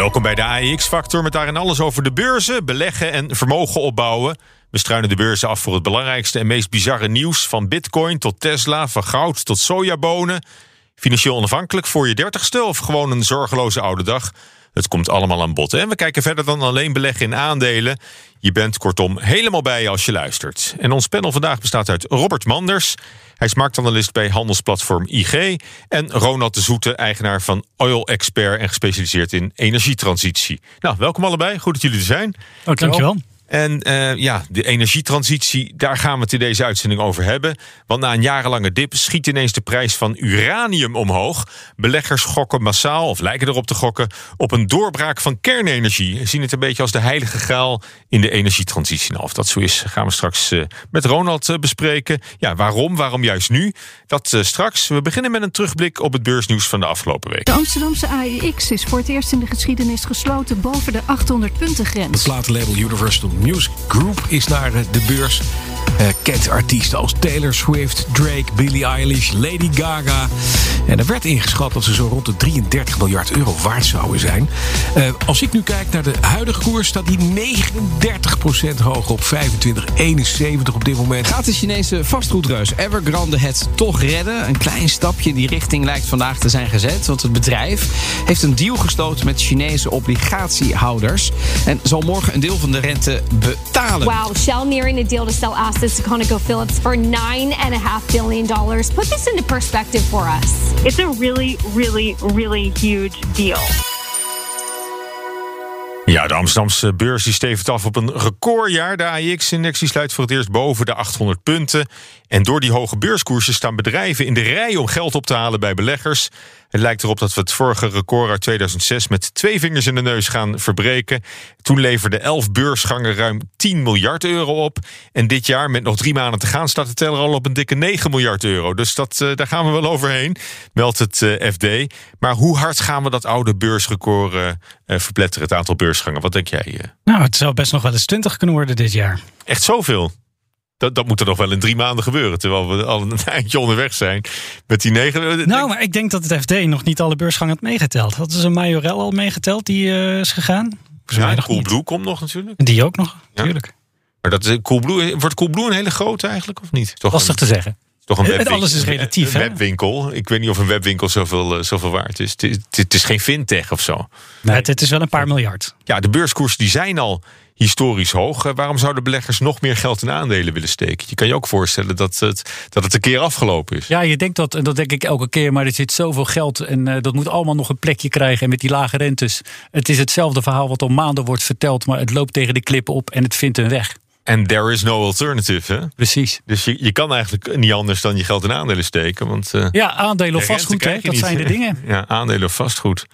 Welkom bij de AEX-factor met daarin alles over de beurzen, beleggen en vermogen opbouwen. We struinen de beurzen af voor het belangrijkste en meest bizarre nieuws. Van bitcoin tot Tesla, van goud tot sojabonen. Financieel onafhankelijk voor je dertigste of gewoon een zorgeloze oude dag. Het komt allemaal aan bod. En we kijken verder dan alleen beleggen in aandelen. Je bent kortom helemaal bij als je luistert. En ons panel vandaag bestaat uit Robert Manders. Hij is marktanalist bij handelsplatform IG. En Ronald de Zoete, eigenaar van Oil Expert en gespecialiseerd in energietransitie. Nou, welkom allebei. Goed dat jullie er zijn. Dankjewel. En uh, ja, de energietransitie, daar gaan we het in deze uitzending over hebben. Want na een jarenlange dip schiet ineens de prijs van uranium omhoog. Beleggers gokken massaal, of lijken erop te gokken, op een doorbraak van kernenergie. We zien het een beetje als de heilige graal in de energietransitie. Nou, of dat zo is, gaan we straks uh, met Ronald uh, bespreken. Ja, waarom? Waarom juist nu? Dat straks. We beginnen met een terugblik op het beursnieuws van de afgelopen week. De Amsterdamse AEX is voor het eerst in de geschiedenis gesloten boven de 800 punten grens. Het platenlabel Universal Music Group is naar de beurs. Uh, kent artiesten als Taylor Swift, Drake, Billie Eilish, Lady Gaga. En er werd ingeschat dat ze zo rond de 33 miljard euro waard zouden zijn. Uh, als ik nu kijk naar de huidige koers, staat die 39% hoger op 25,71 op dit moment. Gaat de Chinese vastgoedreus Evergrande het toch redden? Een klein stapje in die richting lijkt vandaag te zijn gezet. Want het bedrijf heeft een deal gesloten met Chinese obligatiehouders. En zal morgen een deel van de rente betalen. Wow, Shell nearing a deal to sell assets to ConocoPhillips for nine and a half billion dollars. Put this into perspective for us. It's a really, really, really huge deal. Ja, de Amsterdamse beurs die stevend af op een recordjaar. De AIX-index sluit voor het eerst boven de 800 punten. En door die hoge beurskoersen staan bedrijven in de rij om geld op te halen bij beleggers. Het lijkt erop dat we het vorige record uit 2006 met twee vingers in de neus gaan verbreken. Toen leverden elf beursgangen ruim 10 miljard euro op. En dit jaar, met nog drie maanden te gaan, staat de teller al op een dikke 9 miljard euro. Dus dat, uh, daar gaan we wel overheen, meldt het uh, FD. Maar hoe hard gaan we dat oude beursrecord uh, verpletteren, het aantal beursgangen? Wat denk jij? Nou, het zou best nog wel eens 20 kunnen worden dit jaar. Echt zoveel? Dat, dat moet er nog wel in drie maanden gebeuren. Terwijl we al een eindje onderweg zijn met die negen. Nou, maar ik denk dat het FD nog niet alle beursgangen had meegeteld. Had ze een Majorel al meegeteld die uh, is gegaan? Ja, Coolblue komt nog natuurlijk. Die ook nog, natuurlijk. Ja. Maar dat is Coolblue, wordt Coolblue een hele grote eigenlijk of niet? Toch Lastig een, te zeggen. Toch een webwinkel, Alles is relatief, een webwinkel. Ik weet niet of een webwinkel zoveel, uh, zoveel waard is. Het, is. het is geen fintech of zo. Nee, het, het is wel een paar miljard. Ja, de beurskoersen die zijn al historisch hoog. Waarom zouden beleggers nog meer geld in aandelen willen steken? Je kan je ook voorstellen dat het, dat het een keer afgelopen is. Ja, je denkt dat, en dat denk ik elke keer, maar er zit zoveel geld en uh, dat moet allemaal nog een plekje krijgen. En met die lage rentes, het is hetzelfde verhaal wat al maanden wordt verteld, maar het loopt tegen de klippen op en het vindt een weg. En there is no alternative, hè? Precies. Dus je, je kan eigenlijk niet anders dan je geld in aandelen steken. Want, uh, ja, aandelen of vastgoed, hè, dat niet. zijn de dingen. Ja, aandelen of vastgoed.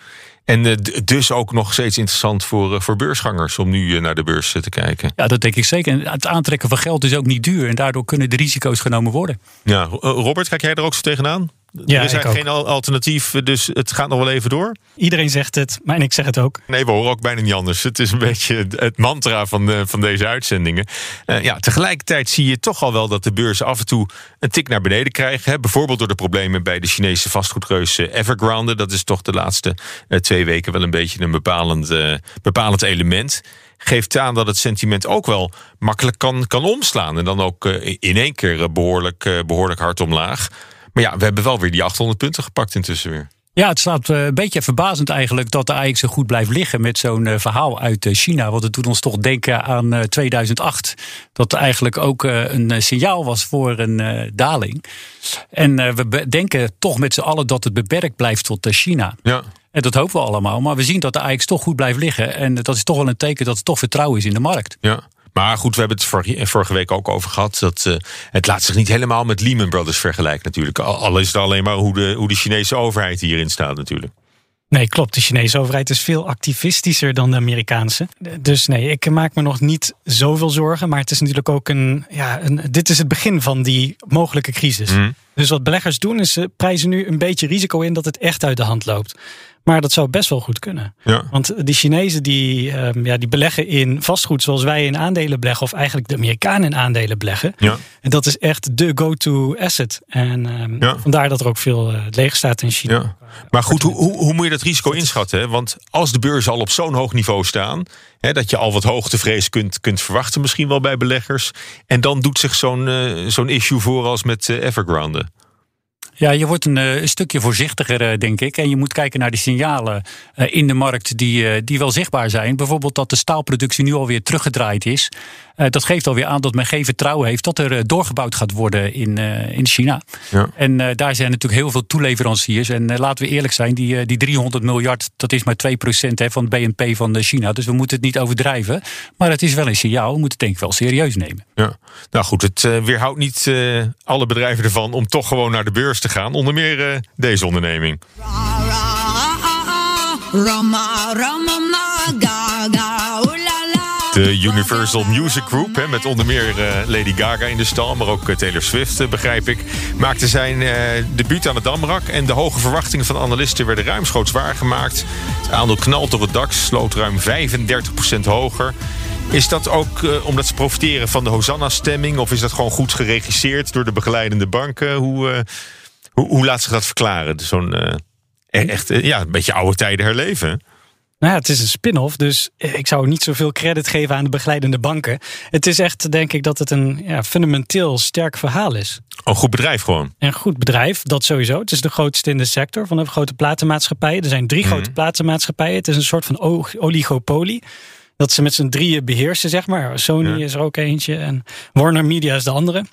En uh, dus ook nog steeds interessant voor, uh, voor beursgangers om nu naar de beurs te kijken. Ja, dat denk ik zeker. En het aantrekken van geld is ook niet duur. En daardoor kunnen de risico's genomen worden. Ja, Robert, kijk jij er ook zo tegenaan? Ja, er is eigenlijk geen alternatief, dus het gaat nog wel even door. Iedereen zegt het, maar ik zeg het ook. Nee, we horen ook bijna niet anders. Het is een beetje het mantra van, de, van deze uitzendingen. Uh, ja, tegelijkertijd zie je toch al wel dat de beurzen af en toe een tik naar beneden krijgen. Hè? Bijvoorbeeld door de problemen bij de Chinese vastgoedreus Evergrande. Dat is toch de laatste uh, twee weken wel een beetje een bepalend, uh, bepalend element geeft aan dat het sentiment ook wel makkelijk kan, kan omslaan. En dan ook in één keer behoorlijk, behoorlijk hard omlaag. Maar ja, we hebben wel weer die 800 punten gepakt intussen weer. Ja, het staat een beetje verbazend eigenlijk dat de AX zo goed blijft liggen met zo'n verhaal uit China. Want het doet ons toch denken aan 2008. Dat eigenlijk ook een signaal was voor een daling. En we denken toch met z'n allen dat het beperkt blijft tot China. Ja. En dat hopen we allemaal. Maar we zien dat de AX toch goed blijft liggen. En dat is toch wel een teken dat er toch vertrouwen is in de markt. Ja. Maar goed, we hebben het vorige, vorige week ook over gehad. Dat, uh, het laat zich niet helemaal met Lehman Brothers vergelijken natuurlijk. Al, al is het alleen maar hoe de, hoe de Chinese overheid hierin staat natuurlijk. Nee, klopt. De Chinese overheid is veel activistischer dan de Amerikaanse. Dus nee, ik maak me nog niet zoveel zorgen. Maar het is natuurlijk ook een. Ja, een, dit is het begin van die mogelijke crisis. Mhm. Dus wat beleggers doen, is ze prijzen nu een beetje risico in dat het echt uit de hand loopt. Maar dat zou best wel goed kunnen. Ja. Want de Chinezen die, ehm, ja, die beleggen in vastgoed zoals wij in aandelen beleggen. Of eigenlijk de Amerikanen in aandelen beleggen. Ja. En dat is echt de go-to asset. En ehm, Ja. vandaar dat er ook veel eh, leeg staat in China. Ja. Maar goed, hoe, hoe, hoe moet je dat risico inschatten? Hè? Want als de beurzen al op zo'n hoog niveau staan, hè, dat je al wat hoogtevrees kunt, kunt verwachten, misschien wel bij beleggers. En dan doet zich zo'n eh, zo'n issue voor als met eh, Evergrande. Ja, je wordt een, eh, een stukje voorzichtiger, eh, denk ik. En je moet kijken naar de signalen eh, in de markt die, die wel zichtbaar zijn. Bijvoorbeeld dat de staalproductie nu alweer teruggedraaid is. Dat geeft alweer aan dat men geen vertrouwen heeft dat er doorgebouwd gaat worden in, in China. Ja. En daar zijn natuurlijk heel veel toeleveranciers. En laten we eerlijk zijn, die, die 300 miljard, dat is maar 2% hè, van het BNP van China. Dus we moeten het niet overdrijven. Maar het is wel een signaal. We moeten het denk ik wel serieus nemen. Ja. Nou goed, het weerhoudt niet alle bedrijven ervan om toch gewoon naar de beurs te gaan. Onder meer eh, deze onderneming. De Universal Music Group, hè, met onder meer eh, Lady Gaga in de stal, maar ook eh, Taylor Swift, begrijp ik, maakte zijn debuut aan het Damrak. En de hoge verwachtingen van analisten werden ruimschoots waargemaakt. Het aandeel knalt door het dak, sloot ruim 35% hoger. Is dat ook omdat ze profiteren van de Hosanna-stemming? Of is dat gewoon goed geregisseerd door de begeleidende banken? Hoe, hoe, hoe laat zich dat verklaren? Zo'n eh, echt, eh, ja, een beetje oude tijden herleven. Nou ja, het is een spin-off, dus ik zou niet zoveel credit geven aan de begeleidende banken. Het is echt, denk ik, dat het een ja, fundamenteel sterk verhaal is. Oh, een goed bedrijf gewoon. En een goed bedrijf, dat sowieso. Het is de grootste in de sector van de grote platenmaatschappijen. Er zijn drie Mhm. grote platenmaatschappijen. Het is een soort van oligopolie. Dat ze met z'n drieën beheersen, zeg maar. Sony Ja. is er ook eentje en Warner Media is de andere.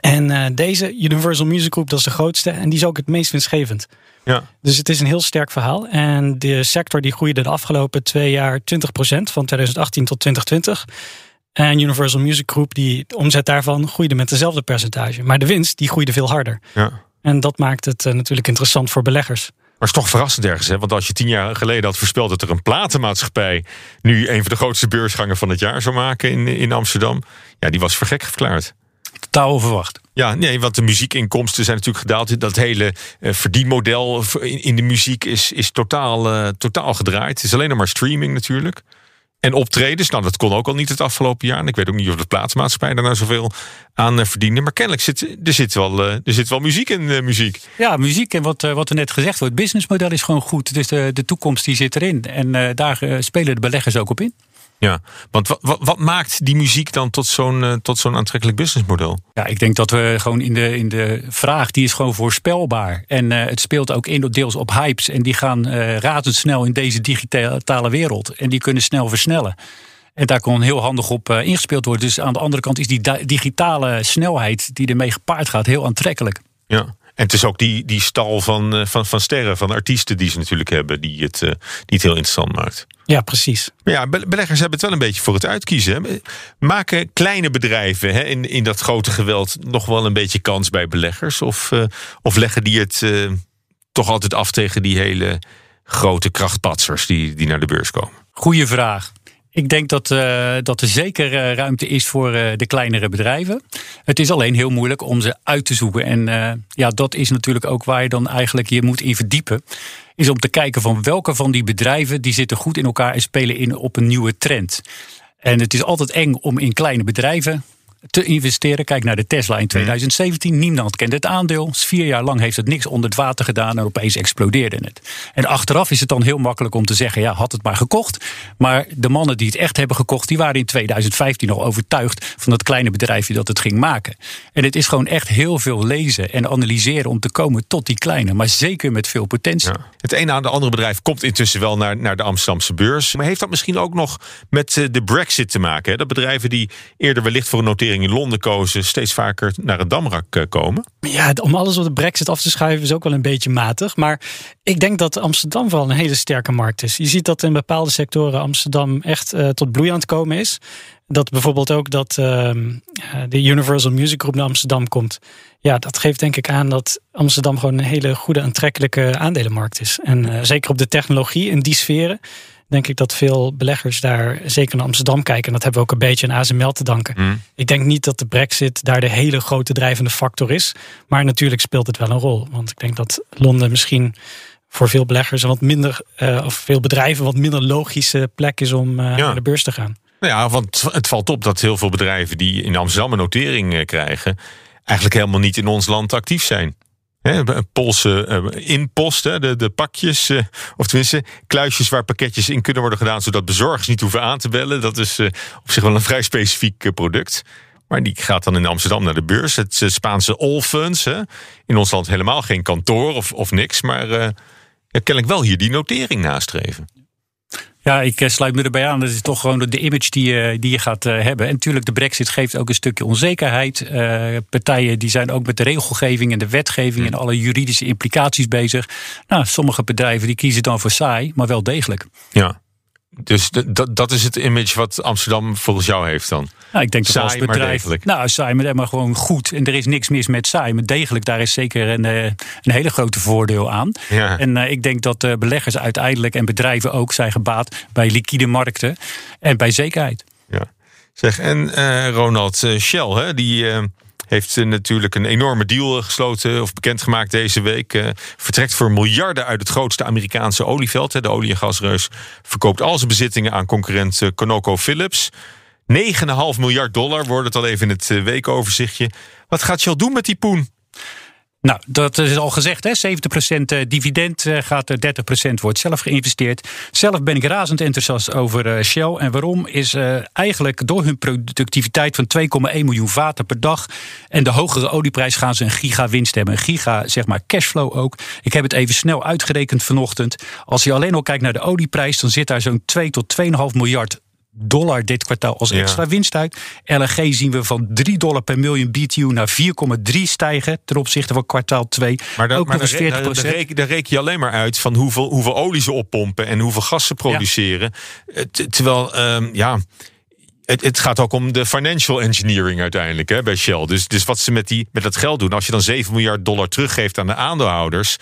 En eh, deze Universal Music Group, dat is de grootste. En die is ook het meest winstgevend. Ja. Dus het is een heel sterk verhaal. En de sector die groeide de afgelopen twee jaar 20% van 2018 tot 2020. En Universal Music Group, die de omzet daarvan groeide met dezelfde percentage. Maar de winst, die groeide veel harder. ja. En dat maakt het eh, natuurlijk interessant voor beleggers. Maar het is toch verrassend ergens, hè? Want als je tien jaar geleden had voorspeld dat er een platenmaatschappij nu een van de grootste beursgangen van het jaar zou maken in, in Amsterdam, ja, die was voor gek verklaard. Totaal onverwacht. Ja, nee, want de muziekinkomsten zijn natuurlijk gedaald. Dat hele eh, verdienmodel in, in de muziek is, is totaal, eh, totaal gedraaid. Het is alleen nog maar streaming natuurlijk. En optredens, nou dat kon ook al niet het afgelopen jaar. En ik weet ook niet of de plaatsmaatschappij daar nou zoveel aan eh, verdienen. Maar kennelijk zit er zit wel, er zit wel muziek in muziek. Ja, muziek en wat, wat er net gezegd wordt. Het businessmodel is gewoon goed. Dus de, de toekomst die zit erin. En daar spelen de beleggers ook op in. Ja, want wat, maakt die muziek dan tot zo'n eh, tot zo'n aantrekkelijk businessmodel? Ja, ik denk dat we gewoon in de, in de vraag, die is gewoon voorspelbaar. En eh, het speelt ook in deels op hypes. En die gaan eh razendsnel in deze digitale wereld. En die kunnen snel versnellen. En daar kon heel handig op ingespeeld worden. Dus aan de andere kant is die di- digitale snelheid die ermee gepaard gaat heel aantrekkelijk. Ja. En het is ook die, die stal van, eh, van, van sterren, van artiesten die ze natuurlijk hebben, die het, eh, die het heel interessant maakt. Ja, precies. Maar ja, be- beleggers hebben het wel een beetje voor het uitkiezen. hè. Maken kleine bedrijven hè, in, in dat grote geweld nog wel een beetje kans bij beleggers? Of, eh, of leggen die het eh, toch altijd af tegen die hele grote krachtpatsers die, die naar de beurs komen? Goeie vraag. Ik denk dat, eh, dat er zeker eh, ruimte is voor eh, de kleinere bedrijven. Het is alleen heel moeilijk om ze uit te zoeken. En ja, dat is natuurlijk ook waar je dan eigenlijk je moet in verdiepen. Is om te kijken van welke van die bedrijven die zitten goed in elkaar en spelen in op een nieuwe trend. En het is altijd eng om in kleine bedrijven te investeren. Kijk naar de Tesla in 2017. Niemand kende het aandeel. Vier jaar lang heeft het niks onder het water gedaan en opeens explodeerde het. En achteraf is het dan heel makkelijk om te zeggen: ja, had het maar gekocht. Maar de mannen die het echt hebben gekocht, die waren in 2015 al overtuigd van dat kleine bedrijfje dat het ging maken. En het is gewoon echt heel veel lezen en analyseren om te komen tot die kleine, maar zeker met veel potentie. Het ene aan de andere bedrijf komt intussen wel naar, naar de Amsterdamse beurs. Maar heeft dat misschien ook nog met eh, de brexit te maken? Hè? Dat bedrijven die eerder wellicht voor een notering in Londen kozen, steeds vaker naar het Damrak eh, komen? Ja, om alles op de brexit af te schuiven is ook wel een beetje matig. Maar ik denk dat Amsterdam vooral een hele sterke markt is. Je ziet dat in bepaalde sectoren Amsterdam echt uh, tot bloei aan het komen is. Dat bijvoorbeeld ook dat uh, de Universal Music Group naar Amsterdam komt. Ja, dat geeft denk ik aan dat Amsterdam gewoon een hele goede aantrekkelijke aandelenmarkt is. En zeker op de technologie in die sferen denk ik dat veel beleggers daar zeker naar Amsterdam kijken. En dat hebben we ook een beetje aan ASML te danken. Mm. Ik denk niet dat de brexit daar de hele grote drijvende factor is. Maar natuurlijk speelt het wel een rol. Want ik denk dat Londen misschien voor veel beleggers een wat minder, uh, of veel bedrijven, wat minder logische plek is om uh, ja. naar de beurs te gaan. Nou ja, want het valt op dat heel veel bedrijven die in Amsterdam een notering uh, krijgen, eigenlijk helemaal niet in ons land actief zijn. He, Poolse uh, inpost, hè, de, de pakjes, uh, of tenminste kluisjes waar pakketjes in kunnen worden gedaan, zodat bezorgers niet hoeven aan te bellen. Dat is uh, op zich wel een vrij specifiek product. Maar die gaat dan in Amsterdam naar de beurs. Het Spaanse. Hè. In ons land helemaal geen kantoor of, of niks. Maar ja, kennelijk wel hier die notering nastreven. Ja, ik sluit me erbij aan. Dat is toch gewoon de image die je, die je gaat hebben. En natuurlijk, de brexit geeft ook een stukje onzekerheid. Uh, partijen die zijn ook met de regelgeving en de wetgeving... en alle juridische implicaties bezig. Nou, sommige bedrijven die kiezen dan voor saai, maar wel degelijk. Ja. Dus dat, dat is het image wat Amsterdam volgens jou heeft dan? Nou, ik denk dat saai, als bedrijf, maar degelijk. Nou, saai, maar, maar gewoon goed. En er is niks mis met saai. Maar degelijk, daar is zeker een, een hele grote voordeel aan. Ja. En uh, ik denk dat uh, beleggers uiteindelijk en bedrijven ook zijn gebaat bij liquide markten en bij zekerheid. Ja. Zeg, en uh, Ronald Shell, hè, die heeft natuurlijk een enorme deal gesloten of bekendgemaakt deze week. Uh, vertrekt voor miljarden uit het grootste Amerikaanse olieveld. De olie- en gasreus verkoopt al zijn bezittingen aan concurrent uh, ConocoPhillips. 9,5 miljard dollar wordt het al even in het weekoverzichtje. Wat gaat Shell doen met die poen? Nou, dat is al gezegd, hè? 70% dividend gaat, 30% wordt zelf geïnvesteerd. Zelf ben ik razend enthousiast over Shell. En waarom? Is eigenlijk door hun productiviteit van 2,1 miljoen vaten per dag en de hogere olieprijs gaan ze een giga winst hebben. Een giga, zeg maar, cashflow ook. Ik heb het even snel uitgerekend vanochtend. Als je alleen al kijkt naar de olieprijs, dan zit daar zo'n 2 tot 2,5 miljard dollar dit kwartaal als extra ja. winst uit. LNG zien we van 3 dollar per miljoen BTU naar 4,3 stijgen ten opzichte van kwartaal 2. Maar, dan, ook maar nog eens 40 daar, daar, reken, daar reken je alleen maar uit van hoeveel, hoeveel olie ze oppompen en hoeveel gas ze produceren. Ja. Terwijl, um, ja. Het, het, gaat ook om de financial engineering uiteindelijk hè, bij Shell. Dus, dus wat ze met, die, met dat geld doen. Als je dan 7 miljard dollar teruggeeft aan de aandeelhouders.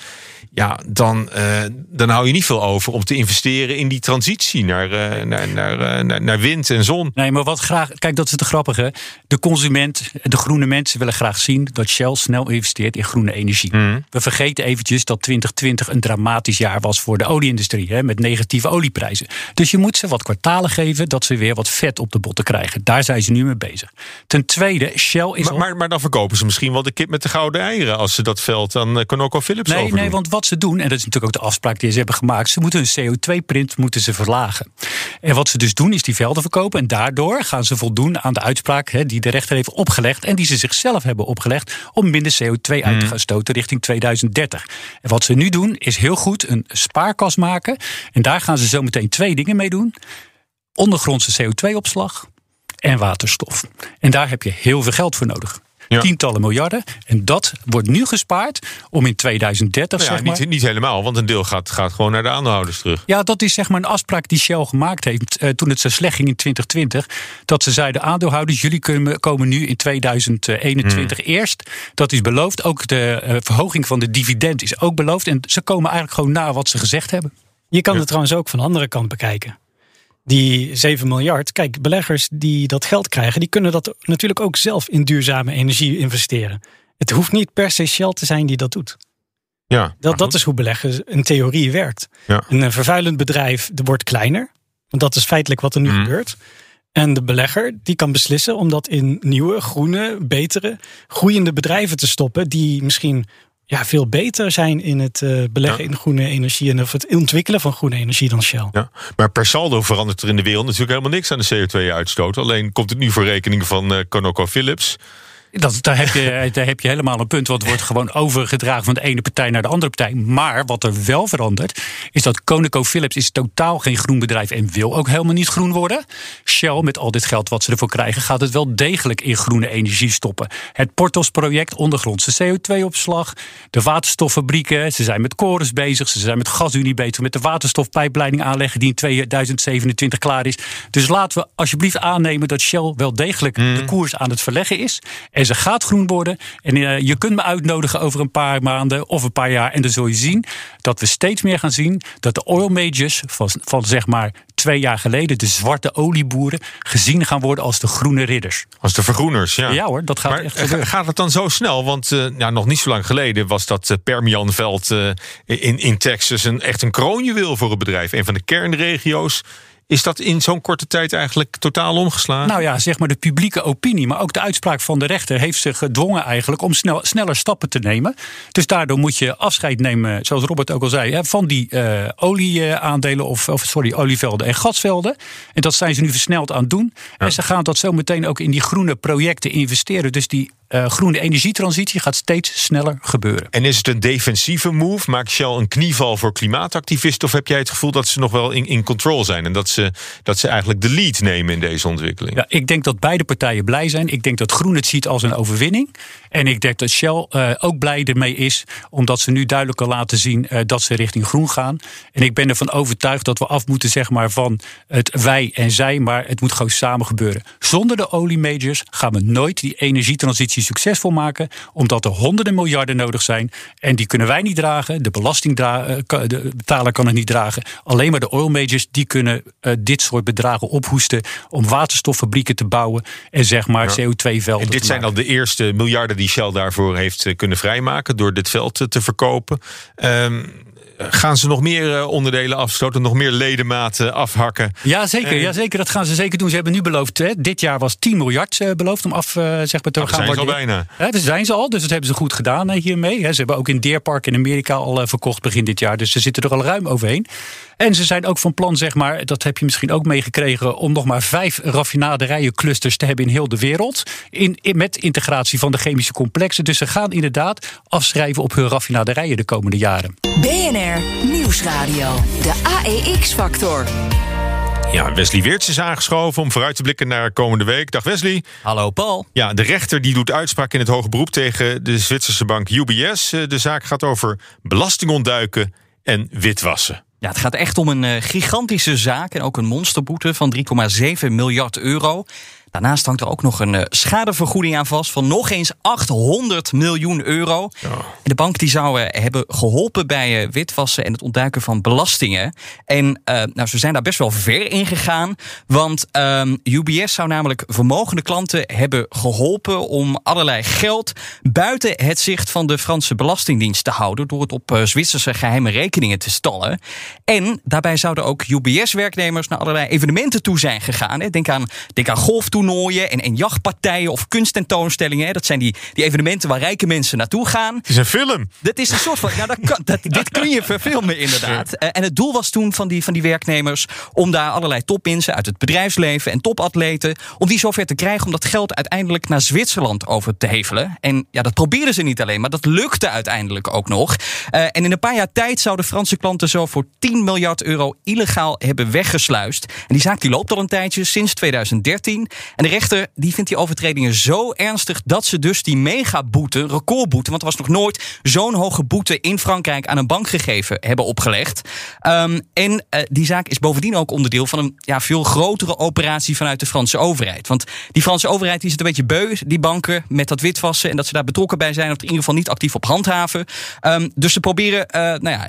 Ja, dan, uh, dan hou je niet veel over om te investeren in die transitie naar, uh, naar, naar, uh, naar, naar, wind en zon. Nee, maar wat graag. Kijk, dat is te grappige. De consument, de groene mensen willen graag zien dat Shell snel investeert in groene energie. Mm. We vergeten eventjes dat 2020 een dramatisch jaar was voor de olieindustrie. Hè, met negatieve olieprijzen. Dus je moet ze wat kwartalen geven dat ze weer wat vet op de botten krijgen. Daar zijn ze nu mee bezig. Ten tweede, Shell is. Maar, al... maar, maar, dan verkopen ze misschien wel de kip met de gouden eieren als ze dat veld aan ConocoPhillips nee, overdoen. Nee, want wat ze doen, en dat is natuurlijk ook de afspraak die ze hebben gemaakt, ze moeten hun CO2-print moeten ze verlagen. En wat ze dus doen, is die velden verkopen. En daardoor gaan ze voldoen aan de uitspraak hè, die de rechter heeft opgelegd. En die ze zichzelf hebben opgelegd om minder CO2 uit te gaan stoten richting 2030. En wat ze nu doen, is heel goed een spaarkas maken. En daar gaan ze zo meteen twee dingen mee doen: ondergrondse CO2-opslag en waterstof. En daar heb je heel veel geld voor nodig. Ja. Tientallen miljarden. En dat wordt nu gespaard om in 2030. Nou ja, zeg maar, niet, niet, helemaal, want een deel gaat, gaat gewoon naar de aandeelhouders terug. Ja, dat is zeg maar een afspraak die Shell gemaakt heeft uh, toen het zo slecht ging in 2020. Dat ze zeiden: aandeelhouders, jullie kunnen, komen nu in 2021 hmm. eerst. Dat is beloofd. Ook de uh, verhoging van de dividend is ook beloofd. En ze komen eigenlijk gewoon na wat ze gezegd hebben. Je kan ja. het trouwens ook van de andere kant bekijken die 7 miljard. Kijk, beleggers die dat geld krijgen, die kunnen dat natuurlijk ook zelf in duurzame energie investeren. Het hoeft niet per se Shell te zijn die dat doet. Ja, dat, dat is hoe beleggen in theorie werkt. Ja. Een vervuilend bedrijf wordt kleiner. Want dat is feitelijk wat er nu mm. gebeurt. En de belegger die kan beslissen om dat in nieuwe, groene, betere, groeiende bedrijven te stoppen. Die misschien ja, veel beter zijn in het uh, beleggen ja. in groene energie en of het ontwikkelen van groene energie dan Shell. Ja, maar per saldo verandert er in de wereld natuurlijk helemaal niks aan de CO2-uitstoot. Alleen komt het nu voor rekening van uh, ConocoPhillips. Dat, daar, heb je, daar heb je helemaal een punt. Want het wordt gewoon overgedragen van de ene partij naar de andere partij. Maar wat er wel verandert, is dat ConocoPhillips is totaal geen groen bedrijf en wil ook helemaal niet groen worden. Shell, met al dit geld wat ze ervoor krijgen, gaat het wel degelijk in groene energie stoppen. Het Portos-project, ondergrondse CO2-opslag, de waterstoffabrieken. Ze zijn met korens bezig, ze zijn met gasunie bezig, met de waterstofpijpleiding aanleggen die in 2027 klaar is. Dus laten we alsjeblieft aannemen dat Shell wel degelijk de koers aan het verleggen is. En ze gaat groen worden. En eh, je kunt me uitnodigen over een paar maanden of een paar jaar. En dan zul je zien dat we steeds meer gaan zien dat de oil majors van, van zeg maar twee jaar geleden, de zwarte olieboeren, gezien gaan worden als de groene ridders. Als de vergroeners, ja. Ja hoor, dat gaat Maar echt eh, gebeuren. gaat het dan zo snel? Want eh, ja, nog niet zo lang geleden was dat eh, Permianveld in, in Texas een, echt een kroonjuweel voor het bedrijf. Een van de kernregio's. Is dat in zo'n korte tijd eigenlijk totaal omgeslagen? Nou ja, zeg maar de publieke opinie, maar ook de uitspraak van de rechter heeft ze gedwongen eigenlijk om snel, sneller stappen te nemen. Dus daardoor moet je afscheid nemen, zoals Robert ook al zei, van die eh, olieaandelen of, of sorry, olievelden en gasvelden. En dat zijn ze nu versneld aan het doen. En ze gaan dat zo meteen ook in die groene projecten investeren. Dus die eh, groene energietransitie gaat steeds sneller gebeuren. En is het een defensieve move? Maakt Shell een knieval voor klimaatactivisten? Of heb jij het gevoel dat ze nog wel in, in control zijn? En dat ze, dat ze eigenlijk de lead nemen in deze ontwikkeling? Ja, ik denk dat beide partijen blij zijn. Ik denk dat Groen het ziet als een overwinning. En ik denk dat Shell eh, ook blij ermee is, omdat ze nu duidelijk laten zien eh, dat ze richting groen gaan. En ik ben ervan overtuigd dat we af moeten zeg maar, van het wij en zij, maar het moet gewoon samen gebeuren. Zonder de oliemajors gaan we nooit die energietransitie succesvol maken, omdat er honderden miljarden nodig zijn. En die kunnen wij niet dragen, de belastingbetaler kan het niet dragen. Alleen maar de oil majors die kunnen eh, dit soort bedragen ophoesten om waterstoffabrieken te bouwen en zeg maar Ja. CO2-velden En dit zijn al de eerste miljarden die Shell daarvoor heeft eh, kunnen vrijmaken door dit veld te verkopen. Ehm, gaan ze nog meer eh, onderdelen afstoten, nog meer ledematen afhakken? Ja, zeker, Eh, ja, zeker. Dat gaan ze zeker doen. Ze hebben nu beloofd, hè, dit jaar was 10 miljard eh, beloofd om af eh, zeg maar, te daar gaan zijn ze al bijna. Daar zijn ze al, dus dat hebben ze goed gedaan hiermee. Ze hebben ook in Deer Park in Amerika al eh, verkocht begin dit jaar. Dus ze zitten er al ruim overheen. En ze zijn ook van plan, zeg maar, dat heb je misschien ook meegekregen, om nog maar vijf raffinaderijenclusters te hebben in heel de wereld. In, in- met integratie van de chemische complexen. Dus ze gaan inderdaad afschrijven op hun raffinaderijen de komende jaren. BNR Nieuwsradio. De AEX-factor. Ja, Wesley Weerts is aangeschoven om vooruit te blikken naar komende week. Dag Wesley. Hallo Paul. Ja, de rechter die doet uitspraak in het hoge beroep tegen de Zwitserse bank UBS. Eh, De zaak gaat over belastingontduiken en witwassen. Ja, het gaat echt om een eh, gigantische zaak en ook een monsterboete van 3,7 miljard euro. Daarnaast hangt er ook nog een eh, schadevergoeding aan vast van nog eens 800 miljoen euro. En de bank die zou eh, hebben geholpen bij eh, witwassen en het ontduiken van belastingen. En nou, ze zijn daar best wel ver in gegaan. Want ehm, UBS zou namelijk vermogende klanten hebben geholpen om allerlei geld buiten het zicht van de Franse Belastingdienst te houden. Door het op Zwitserse geheime rekeningen te stallen. En daarbij zouden ook UBS-werknemers naar allerlei evenementen toe zijn gegaan. Hè. Denk, aan, denk aan golftoernooien en, en jachtpartijen of kunsttentoonstellingen. hè. Dat zijn die, die evenementen waar rijke mensen naartoe gaan. Het is een film. Dat is een soort van. Ja, dat kan, dat, dit kun je verfilmen, inderdaad. Eh, en het doel was toen van die, van die werknemers. om daar allerlei topmensen uit het bedrijfsleven en topatleten. om die zover te krijgen om dat geld uiteindelijk naar Zwitserland over te hevelen. En ja, dat probeerden ze niet alleen, maar dat lukte uiteindelijk ook nog. Eh, en in een paar jaar tijd zouden Franse klanten zo voor 10 miljard euro illegaal hebben weggesluist. En die zaak die loopt al een tijdje, sinds 2013. En de rechter die vindt die overtredingen zo ernstig dat ze dus die megaboete, recordboete, want er was nog nooit zo'n hoge boete in Frankrijk aan een bank gegeven, hebben opgelegd. Ehm, en eh, die zaak is bovendien ook onderdeel van een ja, veel grotere operatie vanuit de Franse overheid. Want die Franse overheid die zit een beetje beu, die banken, met dat witwassen en dat ze daar betrokken bij zijn, of in ieder geval niet actief op handhaven. Ehm, dus ze proberen, eh, nou ja,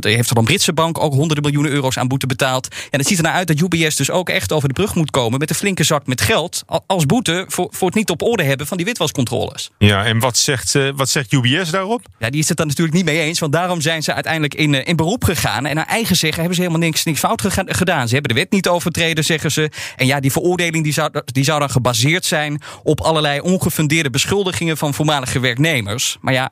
heeft er een Britse bank ook honderden miljoenen euro's aan boete betaald. En het ziet er nou uit dat UBS dus ook echt over de brug moet komen met een flinke zak met geld als boete voor, voor het niet op orde hebben van die witwascontroles. Ja, en wat zegt, eh, wat zegt UBS daarop? Ja, die is het dan natuurlijk niet mee eens, want daarom zijn ze uiteindelijk in, eh, in beroep gegaan. En naar eigen zeggen hebben ze helemaal niks, niks fout gedaan. Ze hebben de wet niet overtreden, zeggen ze. En ja, die veroordeling die zou, die zou dan gebaseerd zijn op allerlei ongefundeerde beschuldigingen van voormalige werknemers. Maar ja,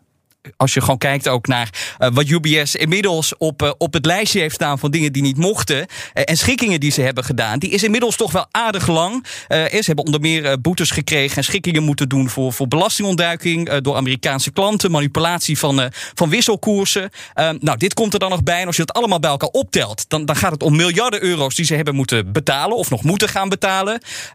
als je gewoon kijkt ook naar uh, wat UBS inmiddels op, uh, op het lijstje heeft staan van dingen die niet mochten. Uh, en schikkingen die ze hebben gedaan, die is inmiddels toch wel aardig lang. ze hebben onder meer boetes gekregen en schikkingen moeten doen voor, voor belastingontduiking door Amerikaanse klanten, manipulatie van, van wisselkoersen. nou, dit komt er dan nog bij. En als je het allemaal bij elkaar optelt, dan, dan gaat het om miljarden euro's die ze hebben moeten betalen of nog moeten gaan betalen.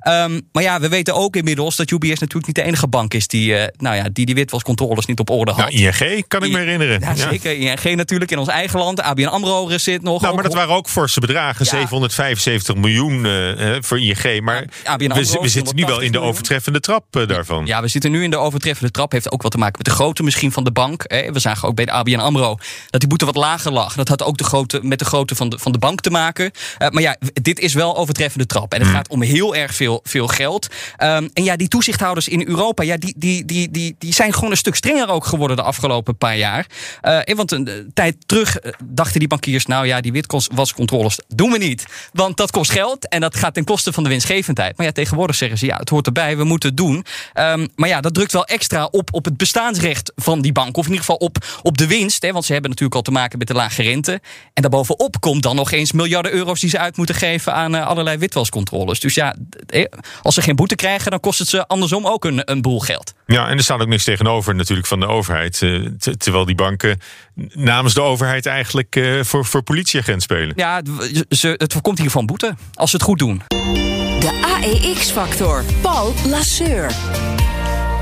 Um, maar ja, we weten ook inmiddels dat UBS natuurlijk niet de enige bank is die, nou ja, die, die witwascontroles niet op orde had. Nou, ING kan ik me herinneren. Ja, zeker. ING natuurlijk in ons eigen land. ABN AMRO zit nog. Nou, maar dat waren ook forse bedragen. 775 miljoen uh, voor ING. Maar ABN AMRO, we, we zitten nu wel in de overtreffende trap uh, daarvan. Ja, we zitten nu in de overtreffende trap. Heeft ook wat te maken met de grootte misschien van de bank. We zagen ook bij de ABN AMRO dat die boete wat lager lag. Dat had ook de grootte, met de grootte van de, van de bank te maken. Uh, maar ja, dit is wel overtreffende trap. En het hmm. gaat om heel erg veel, veel geld. Um, en ja, die toezichthouders in Europa, ja, die, die, die, die, die zijn gewoon een stuk strenger ook geworden de afgelopen paar jaar. Uh, want een tijd terug eh, dachten die bankiers, nou ja, die witwascontroles doen we niet. Want dat kost geld en dat gaat ten koste van de winstgevendheid. Maar ja, tegenwoordig zeggen ze, ja, het hoort erbij, we moeten het doen. Um, maar ja, dat drukt wel extra op, op het bestaansrecht van die bank. Of in ieder geval op, op de winst. Hè, want ze hebben natuurlijk al te maken met de lage rente. En daarbovenop komt dan nog eens miljarden euro's die ze uit moeten geven aan allerlei witwascontroles. Dus ja, als ze geen boete krijgen, dan kost het ze andersom ook een, een boel geld. Ja, en er staat ook niks tegenover natuurlijk van de overheid. Terwijl die banken namens de overheid eigenlijk uh, voor, voor politieagent spelen. Ja, ze, het voorkomt hiervan boete als ze het goed doen. De AEX-factor. Paul Lasseur.